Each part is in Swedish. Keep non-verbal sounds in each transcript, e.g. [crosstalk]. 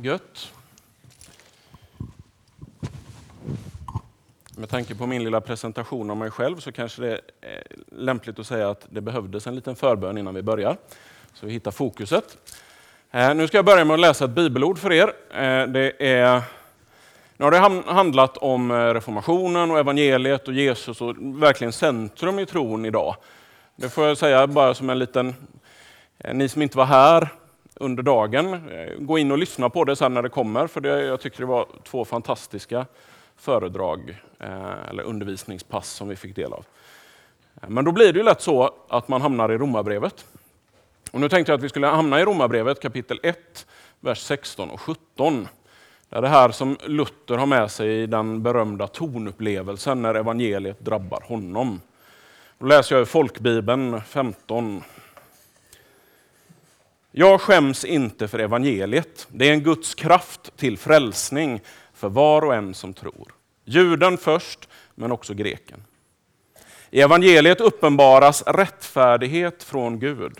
Gött. Med tanke på min lilla presentation av mig själv så kanske det är lämpligt att säga att det behövdes en liten förbön innan vi börjar. Så vi hittar fokuset. Eh, nu ska jag börja med att läsa ett bibelord för er. Eh, det är, nu har det handlat om eh, reformationen och evangeliet och Jesus och verkligen centrum i tron idag. Det får jag säga bara som en liten, ni som inte var här under dagen. Eh, gå in och lyssna på det sen när det kommer, för det, jag tycker det var två fantastiska föredrag eh, eller undervisningspass som vi fick del av. Eh, men då blir det ju lätt så att man hamnar i Romarbrevet. Och nu tänkte jag att vi skulle hamna i Romarbrevet kapitel 1, vers 16 och 17. Det är det här som Luther har med sig i den berömda tonupplevelsen när evangeliet drabbar honom. Då läser jag i folkbibeln 15, jag skäms inte för evangeliet. Det är en Guds kraft till frälsning för var och en som tror. Juden först, men också greken. I evangeliet uppenbaras rättfärdighet från Gud,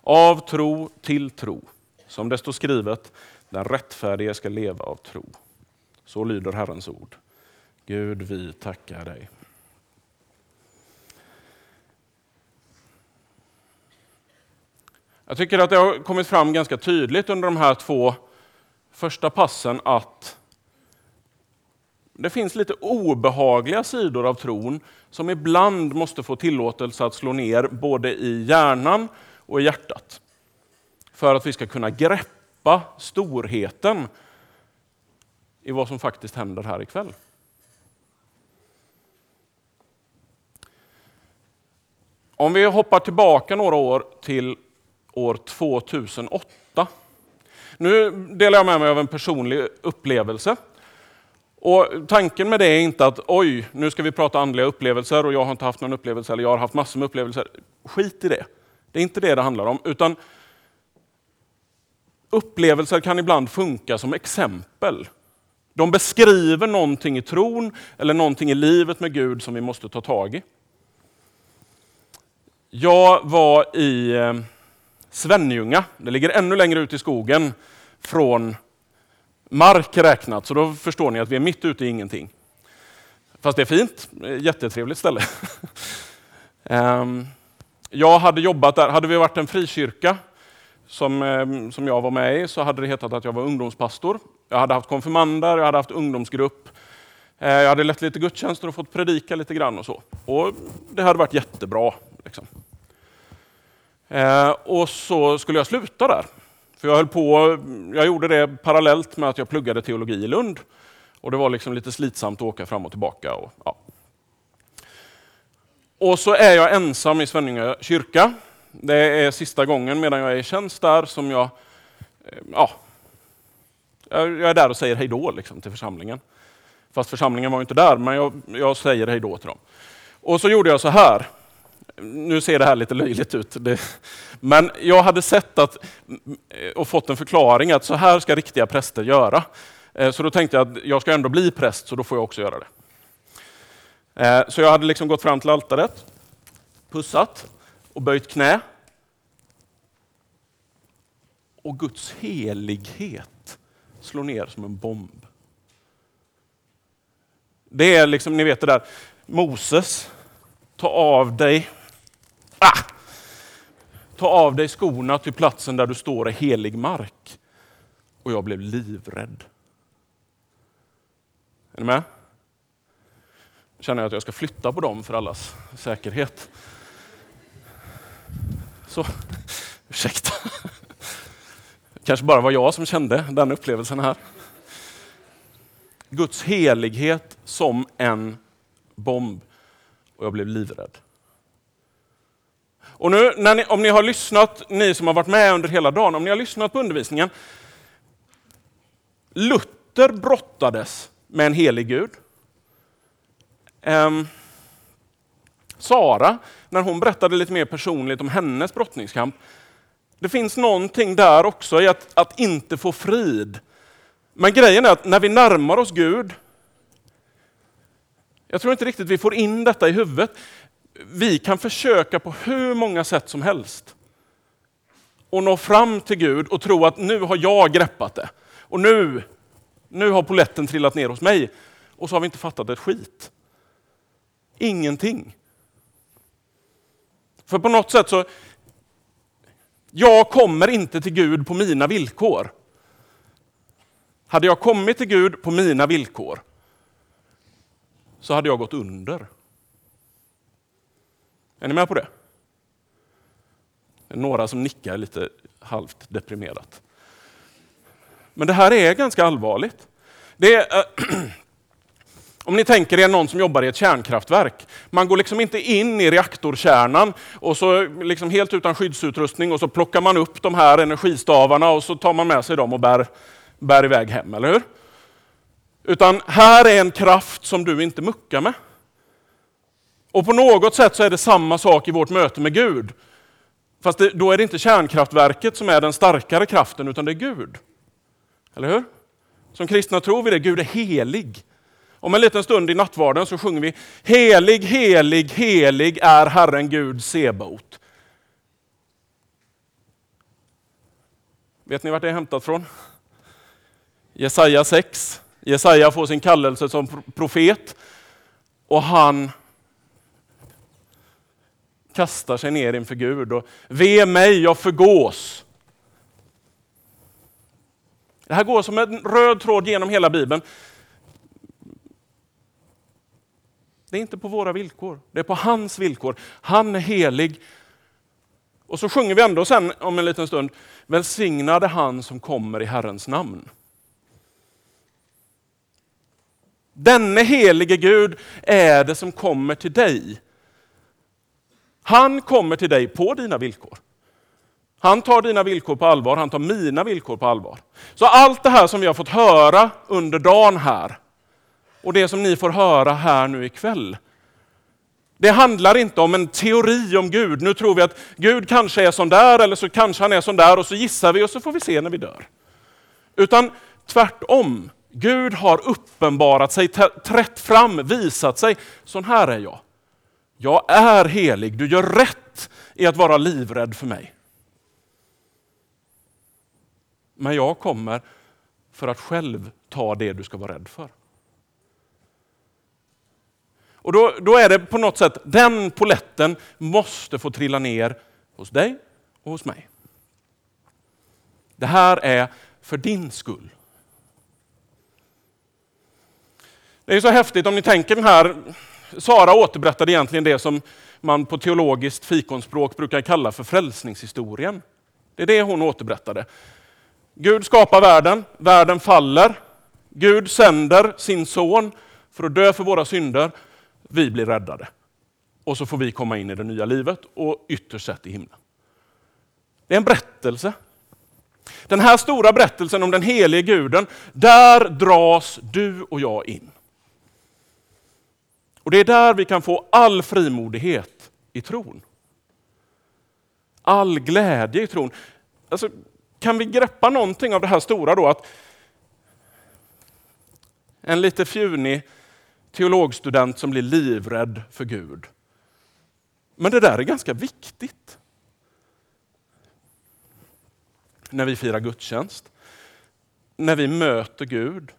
av tro till tro. Som det står skrivet, den rättfärdige ska leva av tro. Så lyder Herrens ord. Gud, vi tackar dig. Jag tycker att det har kommit fram ganska tydligt under de här två första passen att det finns lite obehagliga sidor av tron som ibland måste få tillåtelse att slå ner både i hjärnan och i hjärtat. För att vi ska kunna greppa storheten i vad som faktiskt händer här ikväll. Om vi hoppar tillbaka några år till år 2008. Nu delar jag med mig av en personlig upplevelse. Och Tanken med det är inte att oj, nu ska vi prata andliga upplevelser och jag har inte haft någon upplevelse eller jag har haft massor med upplevelser. Skit i det. Det är inte det det handlar om. Utan Upplevelser kan ibland funka som exempel. De beskriver någonting i tron eller någonting i livet med Gud som vi måste ta tag i. Jag var i eh, Svenljunga. Det ligger ännu längre ut i skogen från mark räknat, så då förstår ni att vi är mitt ute i ingenting. Fast det är fint, jättetrevligt ställe. [laughs] Ehm, jag hade jobbat där, hade vi varit en frikyrka som, ehm, som jag var med i så hade det hetat att jag var ungdomspastor. Jag hade haft konfirmander, jag hade haft ungdomsgrupp. Eh, jag hade lett lite gudstjänster och fått predika lite grann och så. Och det hade varit jättebra. Liksom. Eh, och så skulle jag sluta där. För jag höll på, jag gjorde det parallellt med att jag pluggade teologi i Lund. Och det var liksom lite slitsamt att åka fram och tillbaka. Och, ja. och så är jag ensam i Svenninge kyrka. Det är sista gången medan jag är i tjänst där som jag, eh, ja, jag är där och säger hej då liksom, till församlingen. Fast församlingen var inte där, men jag, jag säger hej då till dem. Och så gjorde jag så här nu ser det här lite löjligt ut, men jag hade sett att, eh, och fått en förklaring att så här ska riktiga präster göra. Eh, så då tänkte jag att jag ska ändå bli präst, så då får jag också göra det. Eh, så jag hade liksom gått fram till altaret, pussat och böjt knä. Och Guds helighet slår ner som en bomb. Det är liksom, ni vet det där, Moses, ta av dig Ah! Ta av dig skorna till platsen där du står i helig mark. Och jag blev livrädd. Är ni med? känner jag att jag ska flytta på dem för allas säkerhet. Så, ursäkta. kanske bara var jag som kände den upplevelsen här. Guds helighet som en bomb och jag blev livrädd. Och nu, ni, om ni har lyssnat, ni som har varit med under hela dagen, om ni har lyssnat på undervisningen. Luther brottades med en helig Gud. Um, Sara, när hon berättade lite mer personligt om hennes brottningskamp, det finns någonting där också i att, att inte få frid. Men grejen är att när vi närmar oss Gud, jag tror inte riktigt vi får in detta i huvudet vi kan försöka på hur många sätt som helst och nå fram till Gud och tro att nu har jag greppat det. Och nu, nu har poletten trillat ner hos mig och så har vi inte fattat ett skit. Ingenting. För på något sätt så, jag kommer inte till Gud på mina villkor. Hade jag kommit till Gud på mina villkor så hade jag gått under. Är ni med på det? Det är några som nickar lite halvt deprimerat. Men det här är ganska allvarligt. Det är, äh, [clears throat] om ni tänker er någon som jobbar i ett kärnkraftverk. Man går liksom inte in i reaktorkärnan och så liksom helt utan skyddsutrustning och så plockar man upp de här energistavarna och så tar man med sig dem och bär, bär iväg hem, eller hur? Utan här är en kraft som du inte muckar med. Och på något sätt så är det samma sak i vårt möte med Gud. Fast det, då är det inte kärnkraftverket som är den starkare kraften, utan det är Gud. Eller hur? Som kristna tror vi det, Gud är helig. Om en liten stund i nattvarden så sjunger vi Helig, helig, helig är Herren Gud Sebot. Vet ni vart det är hämtat från? Jesaja 6. Jesaja får sin kallelse som profet och han kastar sig ner inför Gud och ve mig, jag förgås. Det här går som en röd tråd genom hela Bibeln. Det är inte på våra villkor, det är på hans villkor. Han är helig. Och så sjunger vi ändå sen om en liten stund, välsignade han som kommer i Herrens namn. Denne helige Gud är det som kommer till dig. Han kommer till dig på dina villkor. Han tar dina villkor på allvar, han tar mina villkor på allvar. Så allt det här som vi har fått höra under dagen här, och det som ni får höra här nu ikväll, det handlar inte om en teori om Gud. Nu tror vi att Gud kanske är sån där, eller så kanske han är sån där, och så gissar vi och så får vi se när vi dör. Utan tvärtom, Gud har uppenbarat sig, trätt fram, visat sig. Sån här är jag. Jag är helig, du gör rätt i att vara livrädd för mig. Men jag kommer för att själv ta det du ska vara rädd för. Och då, då är det på något sätt, den poletten måste få trilla ner hos dig och hos mig. Det här är för din skull. Det är så häftigt om ni tänker den här, Sara återberättade egentligen det som man på teologiskt fikonspråk brukar kalla för frälsningshistorien. Det är det hon återberättade. Gud skapar världen, världen faller. Gud sänder sin son för att dö för våra synder. Vi blir räddade. Och så får vi komma in i det nya livet och ytterst sett i himlen. Det är en berättelse. Den här stora berättelsen om den helige guden, där dras du och jag in. Och det är där vi kan få all frimodighet i tron. All glädje i tron. Alltså, kan vi greppa någonting av det här stora då? Att en lite fjunig teologstudent som blir livrädd för Gud. Men det där är ganska viktigt. När vi firar gudstjänst, när vi möter Gud,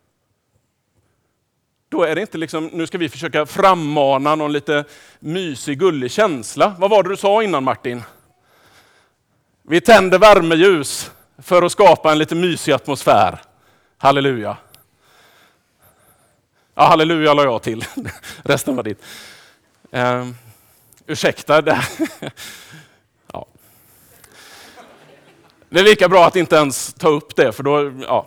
då är det inte liksom, nu ska vi försöka frammana någon lite mysig, gullig känsla. Vad var det du sa innan Martin? Vi tänder värmeljus för att skapa en lite mysig atmosfär. Halleluja. Ja, halleluja la jag till. [laughs] Resten var ditt. Uh, ursäkta. Det. [laughs] ja. det är lika bra att inte ens ta upp det, för då, ja,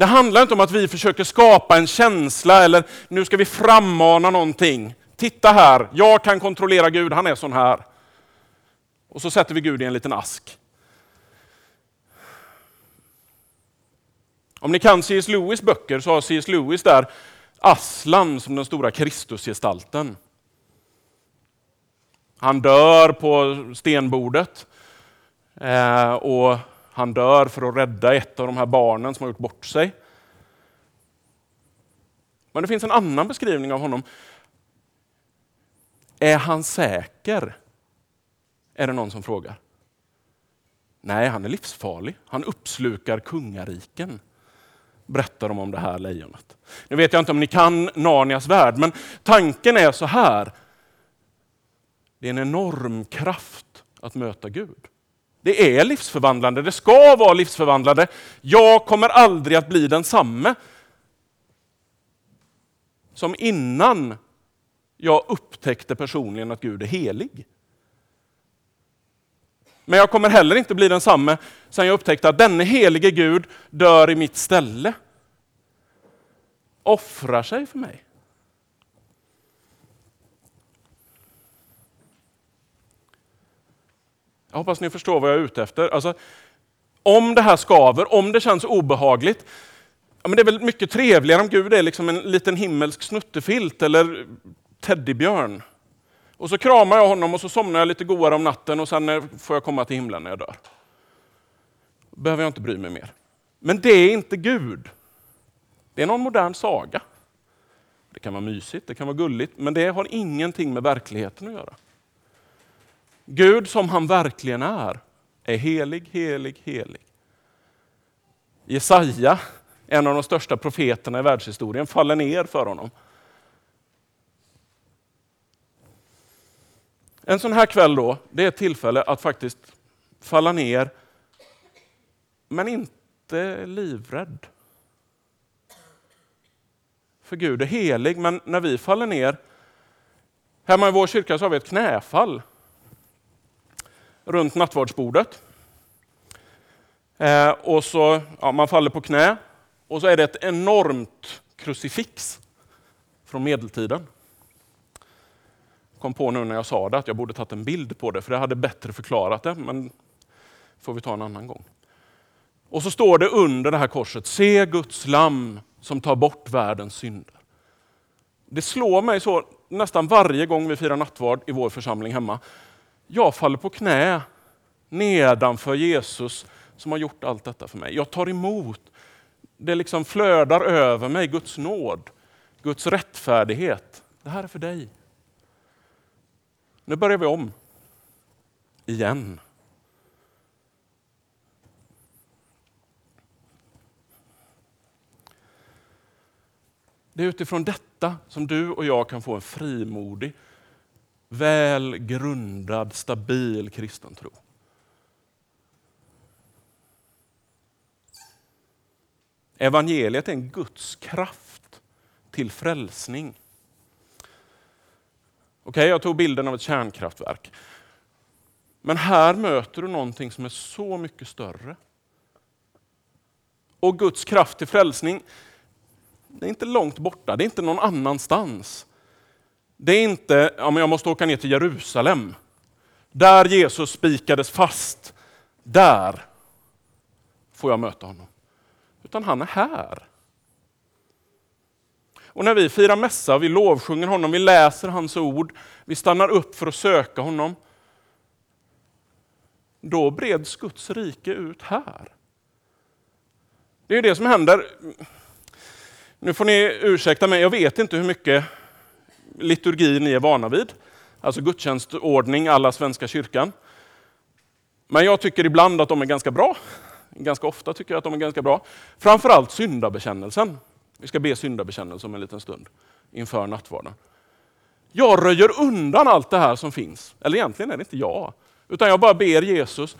det handlar inte om att vi försöker skapa en känsla eller nu ska vi frammana någonting. Titta här, jag kan kontrollera Gud, han är sån här. Och så sätter vi Gud i en liten ask. Om ni kan C.S. Lewis böcker så har C.S. Lewis där Aslan som den stora Kristusgestalten. Han dör på stenbordet. Eh, och han dör för att rädda ett av de här barnen som har gjort bort sig. Men det finns en annan beskrivning av honom. Är han säker? Är det någon som frågar. Nej, han är livsfarlig. Han uppslukar kungariken. Berättar de om det här lejonet. Nu vet jag inte om ni kan Narnias värld, men tanken är så här. Det är en enorm kraft att möta Gud. Det är livsförvandlande, det ska vara livsförvandlande. Jag kommer aldrig att bli densamme som innan jag upptäckte personligen att Gud är helig. Men jag kommer heller inte bli densamme sen jag upptäckte att denne helige Gud dör i mitt ställe. Offrar sig för mig. Jag hoppas ni förstår vad jag är ute efter. Alltså, om det här skaver, om det känns obehagligt, ja, men det är väl mycket trevligare om Gud är liksom en liten himmelsk snuttefilt eller teddybjörn. Och så kramar jag honom och så somnar jag lite godare om natten och sen får jag komma till himlen när jag dör. Då behöver jag inte bry mig mer. Men det är inte Gud. Det är någon modern saga. Det kan vara mysigt, det kan vara gulligt, men det har ingenting med verkligheten att göra. Gud som han verkligen är, är helig, helig, helig. Jesaja, en av de största profeterna i världshistorien, faller ner för honom. En sån här kväll då, det är ett tillfälle att faktiskt falla ner, men inte livrädd. För Gud är helig, men när vi faller ner, hemma i vår kyrka så har vi ett knäfall runt nattvardsbordet. Eh, och så, ja, man faller på knä och så är det ett enormt krucifix från medeltiden. Kom på nu när jag sa det att jag borde tagit en bild på det, för det hade bättre förklarat det, men får vi ta en annan gång. Och så står det under det här korset, se Guds lamm som tar bort världens synder. Det slår mig så nästan varje gång vi firar nattvard i vår församling hemma, jag faller på knä nedanför Jesus som har gjort allt detta för mig. Jag tar emot. Det liksom flödar över mig, Guds nåd, Guds rättfärdighet. Det här är för dig. Nu börjar vi om. Igen. Det är utifrån detta som du och jag kan få en frimodig väl grundad, stabil kristen tro. Evangeliet är en Guds kraft till frälsning. Okej, okay, jag tog bilden av ett kärnkraftverk. Men här möter du någonting som är så mycket större. Och Guds kraft till frälsning, det är inte långt borta, det är inte någon annanstans. Det är inte, ja, men jag måste åka ner till Jerusalem. Där Jesus spikades fast, där får jag möta honom. Utan han är här. Och när vi firar mässa, vi lovsjunger honom, vi läser hans ord, vi stannar upp för att söka honom. Då breds Guds rike ut här. Det är det som händer. Nu får ni ursäkta mig, jag vet inte hur mycket liturgi ni är vana vid. Alltså gudstjänstordning alla Svenska kyrkan. Men jag tycker ibland att de är ganska bra. Ganska ofta tycker jag att de är ganska bra. Framförallt syndabekännelsen. Vi ska be syndabekännelse om en liten stund inför nattvarden. Jag röjer undan allt det här som finns. Eller egentligen är det inte jag. Utan jag bara ber Jesus,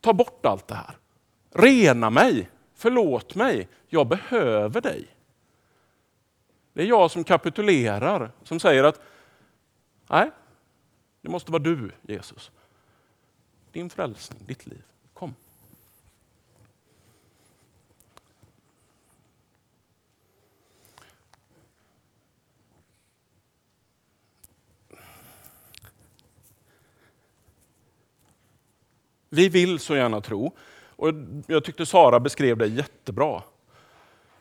ta bort allt det här. Rena mig, förlåt mig, jag behöver dig. Det är jag som kapitulerar, som säger att nej, det måste vara du Jesus. Din frälsning, ditt liv. Kom. Vi vill så gärna tro, och jag tyckte Sara beskrev det jättebra.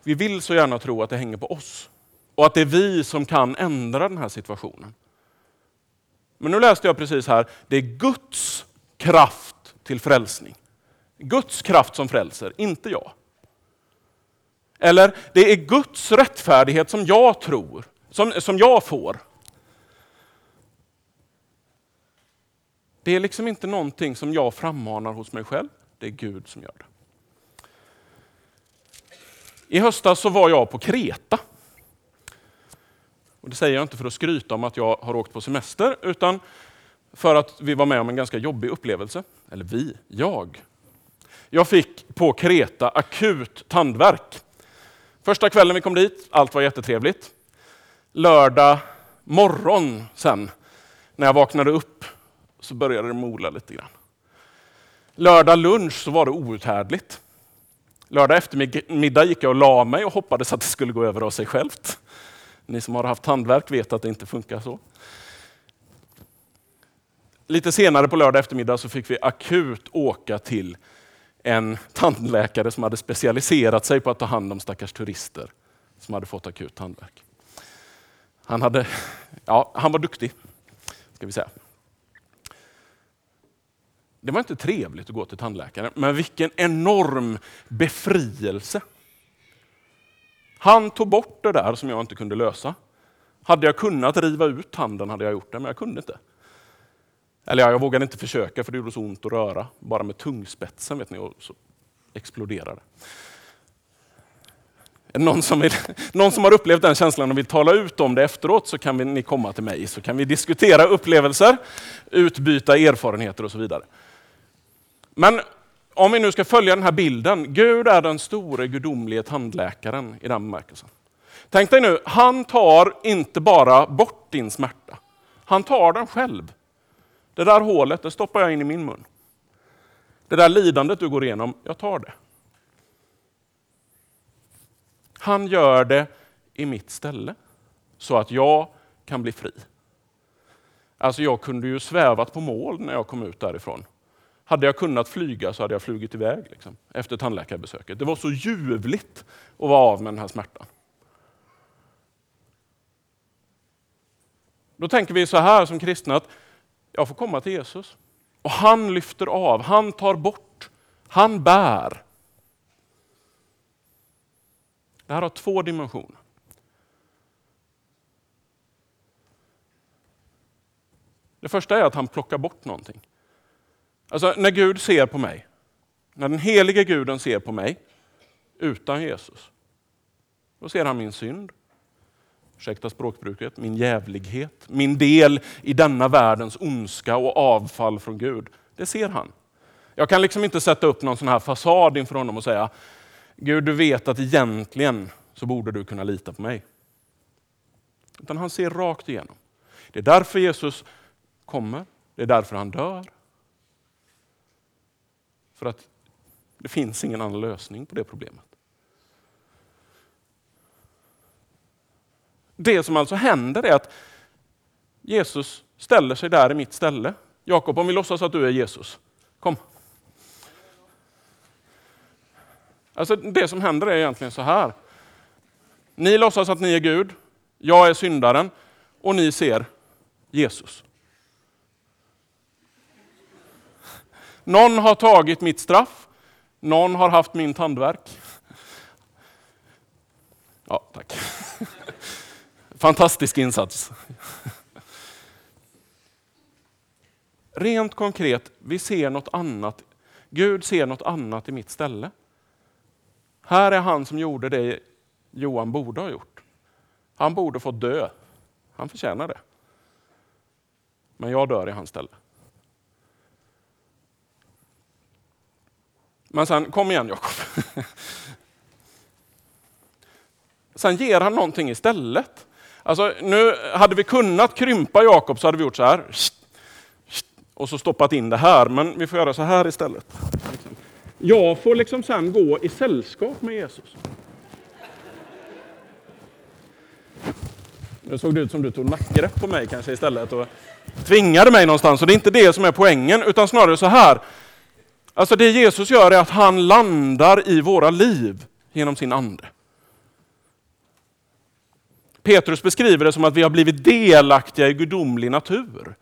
Vi vill så gärna tro att det hänger på oss. Och att det är vi som kan ändra den här situationen. Men nu läste jag precis här, det är Guds kraft till frälsning. Guds kraft som frälser, inte jag. Eller, det är Guds rättfärdighet som jag tror, som, som jag får. Det är liksom inte någonting som jag frammanar hos mig själv. Det är Gud som gör det. I höstas så var jag på Kreta. Det säger jag inte för att skryta om att jag har åkt på semester, utan för att vi var med om en ganska jobbig upplevelse. Eller vi, jag. Jag fick på Kreta akut tandvärk. Första kvällen vi kom dit, allt var jättetrevligt. Lördag morgon sen, när jag vaknade upp, så började det mola lite grann. Lördag lunch så var det outhärdligt. Lördag eftermiddag gick jag och la mig och hoppades att det skulle gå över av sig självt. Ni som har haft tandvärk vet att det inte funkar så. Lite senare på lördag eftermiddag så fick vi akut åka till en tandläkare som hade specialiserat sig på att ta hand om stackars turister som hade fått akut tandvärk. Han, hade, ja, han var duktig, ska vi säga. Det var inte trevligt att gå till tandläkaren, men vilken enorm befrielse. Han tog bort det där som jag inte kunde lösa. Hade jag kunnat riva ut handen hade jag gjort det, men jag kunde inte. Eller ja, jag vågade inte försöka för det gjorde så ont att röra. Bara med tungspetsen vet ni, och så exploderade det. Någon som, vill, [laughs] någon som har upplevt den känslan och vill tala ut om det efteråt så kan vi, ni komma till mig så kan vi diskutera upplevelser, utbyta erfarenheter och så vidare. Men om vi nu ska följa den här bilden, Gud är den store gudomlige tandläkaren i den bemärkelsen. Tänk dig nu, han tar inte bara bort din smärta, han tar den själv. Det där hålet, det stoppar jag in i min mun. Det där lidandet du går igenom, jag tar det. Han gör det i mitt ställe, så att jag kan bli fri. Alltså jag kunde ju svävat på mål när jag kom ut därifrån. Hade jag kunnat flyga så hade jag flugit iväg liksom, efter tandläkarbesöket. Det var så ljuvligt att vara av med den här smärtan. Då tänker vi så här som kristna att jag får komma till Jesus. Och han lyfter av, han tar bort, han bär. Det här har två dimensioner. Det första är att han plockar bort någonting. Alltså när Gud ser på mig, när den helige guden ser på mig utan Jesus, då ser han min synd, ursäkta språkbruket, min jävlighet, min del i denna världens ondska och avfall från Gud. Det ser han. Jag kan liksom inte sätta upp någon sån här fasad inför honom och säga, Gud du vet att egentligen så borde du kunna lita på mig. Utan han ser rakt igenom. Det är därför Jesus kommer, det är därför han dör, för att det finns ingen annan lösning på det problemet. Det som alltså händer är att Jesus ställer sig där i mitt ställe. Jakob, om vi låtsas att du är Jesus. Kom. Alltså det som händer är egentligen så här. Ni låtsas att ni är Gud, jag är syndaren och ni ser Jesus. Någon har tagit mitt straff, någon har haft min tandverk. Ja, tack. [laughs] Fantastisk insats. Rent konkret, vi ser något annat. Gud ser något annat i mitt ställe. Här är han som gjorde det Johan borde ha gjort. Han borde få dö. Han förtjänar det. Men jag dör i hans ställe. Men sen, kom igen Jakob. Sen ger han någonting istället. Alltså, nu hade vi kunnat krympa Jakob så hade vi gjort så här. Och så stoppat in det här, men vi får göra så här istället. Jag får liksom sen gå i sällskap med Jesus. Nu såg det ut som du tog nackgrepp på mig kanske istället och tvingade mig någonstans. Och det är inte det som är poängen, utan snarare så här. Alltså det Jesus gör är att han landar i våra liv genom sin ande. Petrus beskriver det som att vi har blivit delaktiga i gudomlig natur.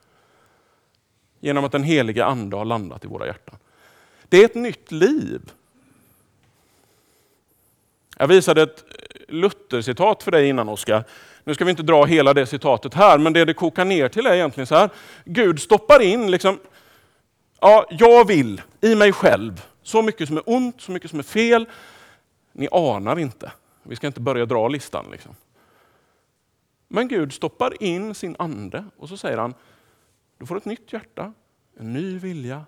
Genom att den heliga ande har landat i våra hjärtan. Det är ett nytt liv. Jag visade ett Luther-citat för dig innan Oskar. Nu ska vi inte dra hela det citatet här, men det det kokar ner till är egentligen så här. Gud stoppar in liksom Ja, jag vill i mig själv så mycket som är ont, så mycket som är fel. Ni anar inte. Vi ska inte börja dra listan. Liksom. Men Gud stoppar in sin ande och så säger han, du får ett nytt hjärta, en ny vilja.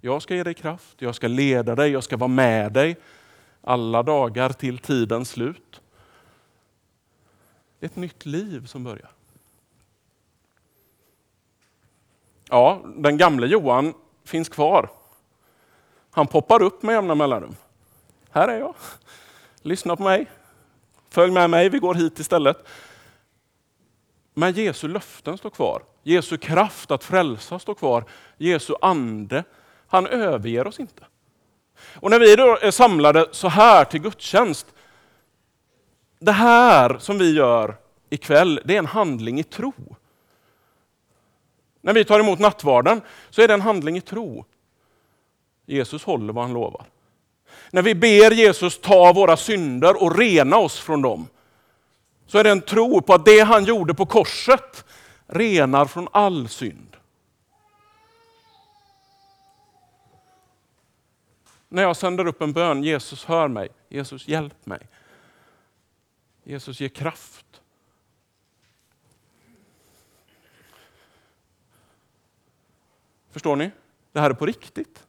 Jag ska ge dig kraft, jag ska leda dig, jag ska vara med dig alla dagar till tidens slut. Det är ett nytt liv som börjar. Ja, den gamle Johan finns kvar. Han poppar upp med jämna mellanrum. Här är jag. Lyssna på mig. Följ med mig, vi går hit istället. Men Jesu löften står kvar. Jesu kraft att frälsa står kvar. Jesu ande, han överger oss inte. Och när vi då är samlade så här till gudstjänst, det här som vi gör ikväll, det är en handling i tro. När vi tar emot nattvarden så är det en handling i tro. Jesus håller vad han lovar. När vi ber Jesus ta våra synder och rena oss från dem, så är det en tro på att det han gjorde på korset renar från all synd. När jag sänder upp en bön, Jesus hör mig, Jesus hjälp mig. Jesus ger kraft. Förstår ni? Det här är på riktigt.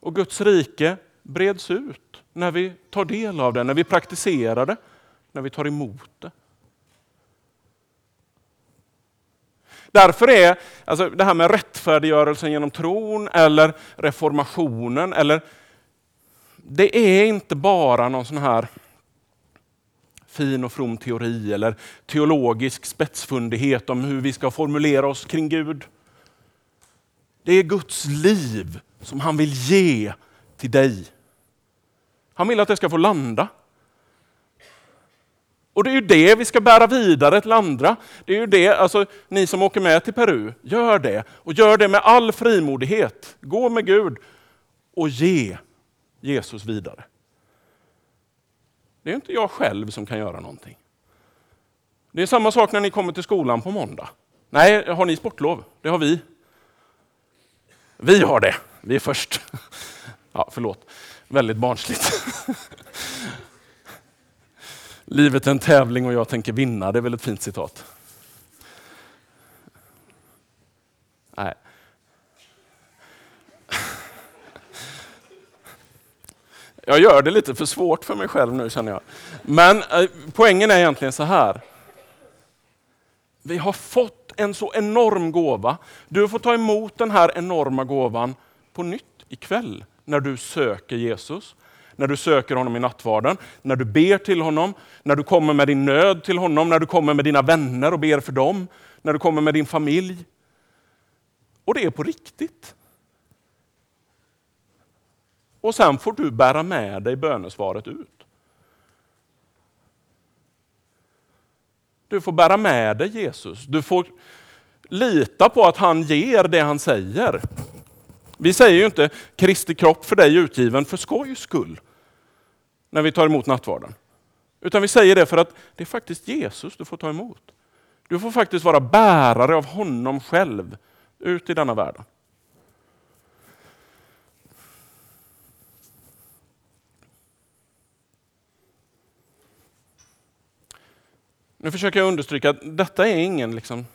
Och Guds rike breds ut när vi tar del av det, när vi praktiserar det, när vi tar emot det. Därför är alltså, det här med rättfärdiggörelsen genom tron eller reformationen, eller, det är inte bara någon sån här fin och from teori eller teologisk spetsfundighet om hur vi ska formulera oss kring Gud. Det är Guds liv som han vill ge till dig. Han vill att det ska få landa. Och det är ju det vi ska bära vidare till andra. Det är ju det, alltså ni som åker med till Peru, gör det. Och gör det med all frimodighet. Gå med Gud och ge Jesus vidare. Det är inte jag själv som kan göra någonting. Det är samma sak när ni kommer till skolan på måndag. Nej, har ni sportlov? Det har vi. Vi har det. Vi är först. [laughs] Ja, förlåt. Väldigt barnsligt. [laughs] Livet är en tävling och jag tänker vinna. Det är väl ett fint citat? Nej. [laughs] Jag gör det lite för svårt för mig själv nu känner jag. Men eh, poängen är egentligen så här. Vi har fått en så enorm gåva. Du får ta emot den här enorma gåvan på nytt ikväll när du söker Jesus när du söker honom i nattvarden, när du ber till honom, när du kommer med din nöd till honom, när du kommer med dina vänner och ber för dem, när du kommer med din familj. Och det är på riktigt. Och sen får du bära med dig bönesvaret ut. Du får bära med dig Jesus. Du får lita på att han ger det han säger. Vi säger ju inte Kristi kropp för dig utgiven för skojs skull när vi tar emot nattvarden. Utan vi säger det för att det är faktiskt Jesus du får ta emot. Du får faktiskt vara bärare av honom själv ut i denna världen. Nu försöker jag understryka att detta är ingen liksom,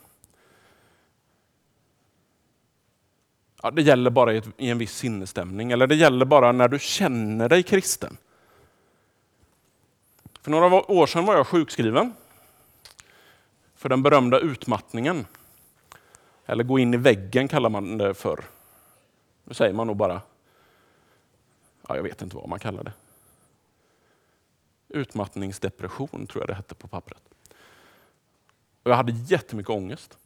ja, det gäller bara i, en viss sinnesstämning, eller det gäller bara när du känner dig kristen. För några år sedan var jag sjukskriven för den berömda utmattningen. Eller gå in i väggen kallar man det för. Nu säger man nog bara, ja, jag vet inte vad man kallar det. Utmattningsdepression tror jag det hette på pappret. Och jag hade jättemycket ångest.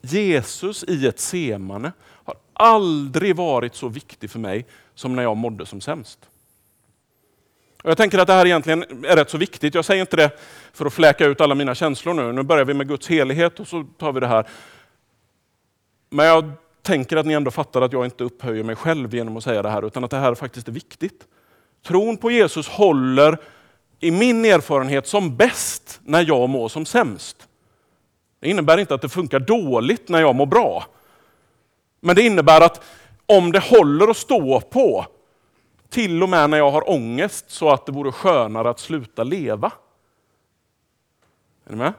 Jesus i ett semane har aldrig varit så viktig för mig som när jag mådde som sämst. Och jag tänker att det här egentligen är rätt så viktigt. Jag säger inte det för att fläka ut alla mina känslor nu. Nu börjar vi med Guds helighet och så tar vi det här. Men jag tänker att ni ändå fattar att jag inte upphöjer mig själv genom att säga det här, utan att det här faktiskt är viktigt. Tron på Jesus håller i min erfarenhet som bäst när jag mår som sämst. Det innebär inte att det funkar dåligt när jag mår bra. Men det innebär att om det håller att stå på, till och med när jag har ångest, så att det vore skönare att sluta leva. Är ni med?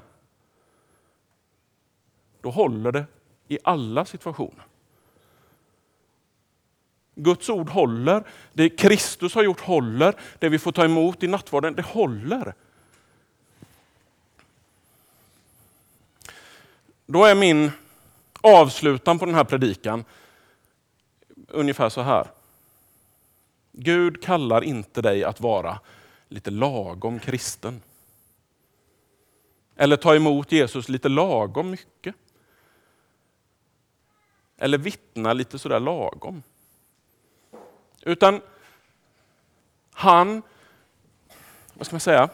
Då håller det i alla situationer. Guds ord håller, det Kristus har gjort håller, det vi får ta emot i nattvarden, det håller. Då är min avslutan på den här predikan ungefär så här. Gud kallar inte dig att vara lite lagom kristen. Eller ta emot Jesus lite lagom mycket. Eller vittna lite sådär lagom. Utan han, vad ska man säga?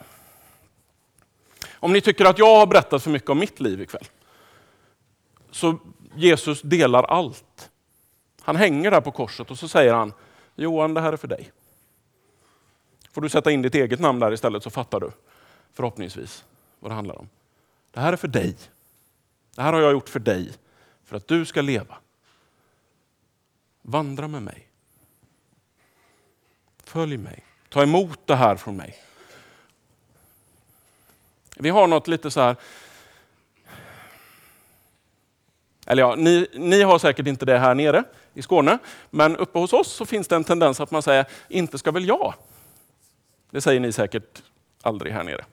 Om ni tycker att jag har berättat för mycket om mitt liv ikväll, så Jesus delar allt. Han hänger där på korset och så säger han, Johan det här är för dig. Får du sätta in ditt eget namn där istället så fattar du förhoppningsvis vad det handlar om. Det här är för dig. Det här har jag gjort för dig, för att du ska leva. Vandra med mig. Följ mig. Ta emot det här från mig. Vi har något lite så här... Eller ja, ni, ni har säkert inte det här nere i Skåne, men uppe hos oss så finns det en tendens att man säger, inte ska väl jag? Det säger ni säkert aldrig här nere.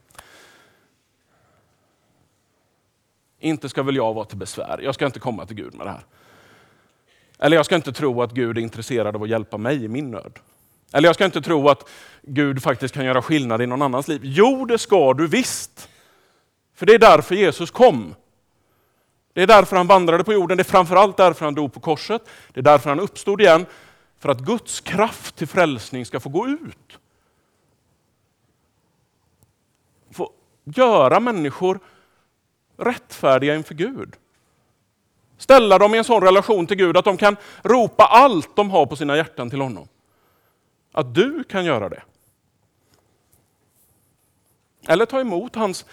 Inte ska väl jag vara till besvär, jag ska inte komma till Gud med det här. Eller jag ska inte tro att Gud är intresserad av att hjälpa mig i min nöd. Eller jag ska inte tro att Gud faktiskt kan göra skillnad i någon annans liv. Jo, det ska du visst. För det är därför Jesus kom. Det är därför han vandrade på jorden, det är framförallt därför han dog på korset. Det är därför han uppstod igen. För att Guds kraft till frälsning ska få gå ut. Få göra människor rättfärdiga inför Gud. Ställa dem i en sån relation till Gud att de kan ropa allt de har på sina hjärtan till honom. Att du kan göra det. Eller ta emot hans,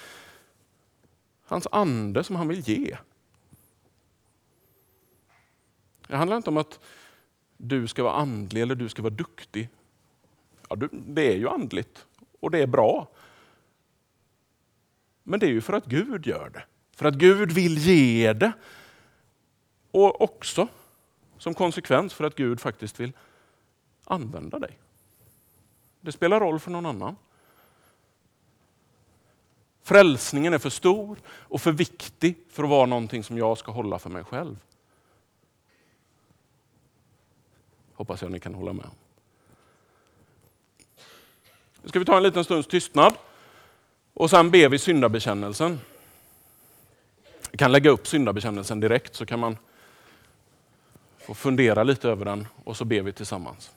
hans ande som han vill ge. Det handlar inte om att du ska vara andlig eller du ska vara duktig. Ja, det är ju andligt och det är bra. Men det är ju för att Gud gör det. För att Gud vill ge det. Och också som konsekvens för att Gud faktiskt vill använda dig. Det spelar roll för någon annan. Frälsningen är för stor och för viktig för att vara någonting som jag ska hålla för mig själv. Hoppas jag ni kan hålla med om. Nu ska vi ta en liten stunds tystnad och sen ber vi syndabekännelsen. Vi kan lägga upp syndabekännelsen direkt så kan man få fundera lite över den och så ber vi tillsammans.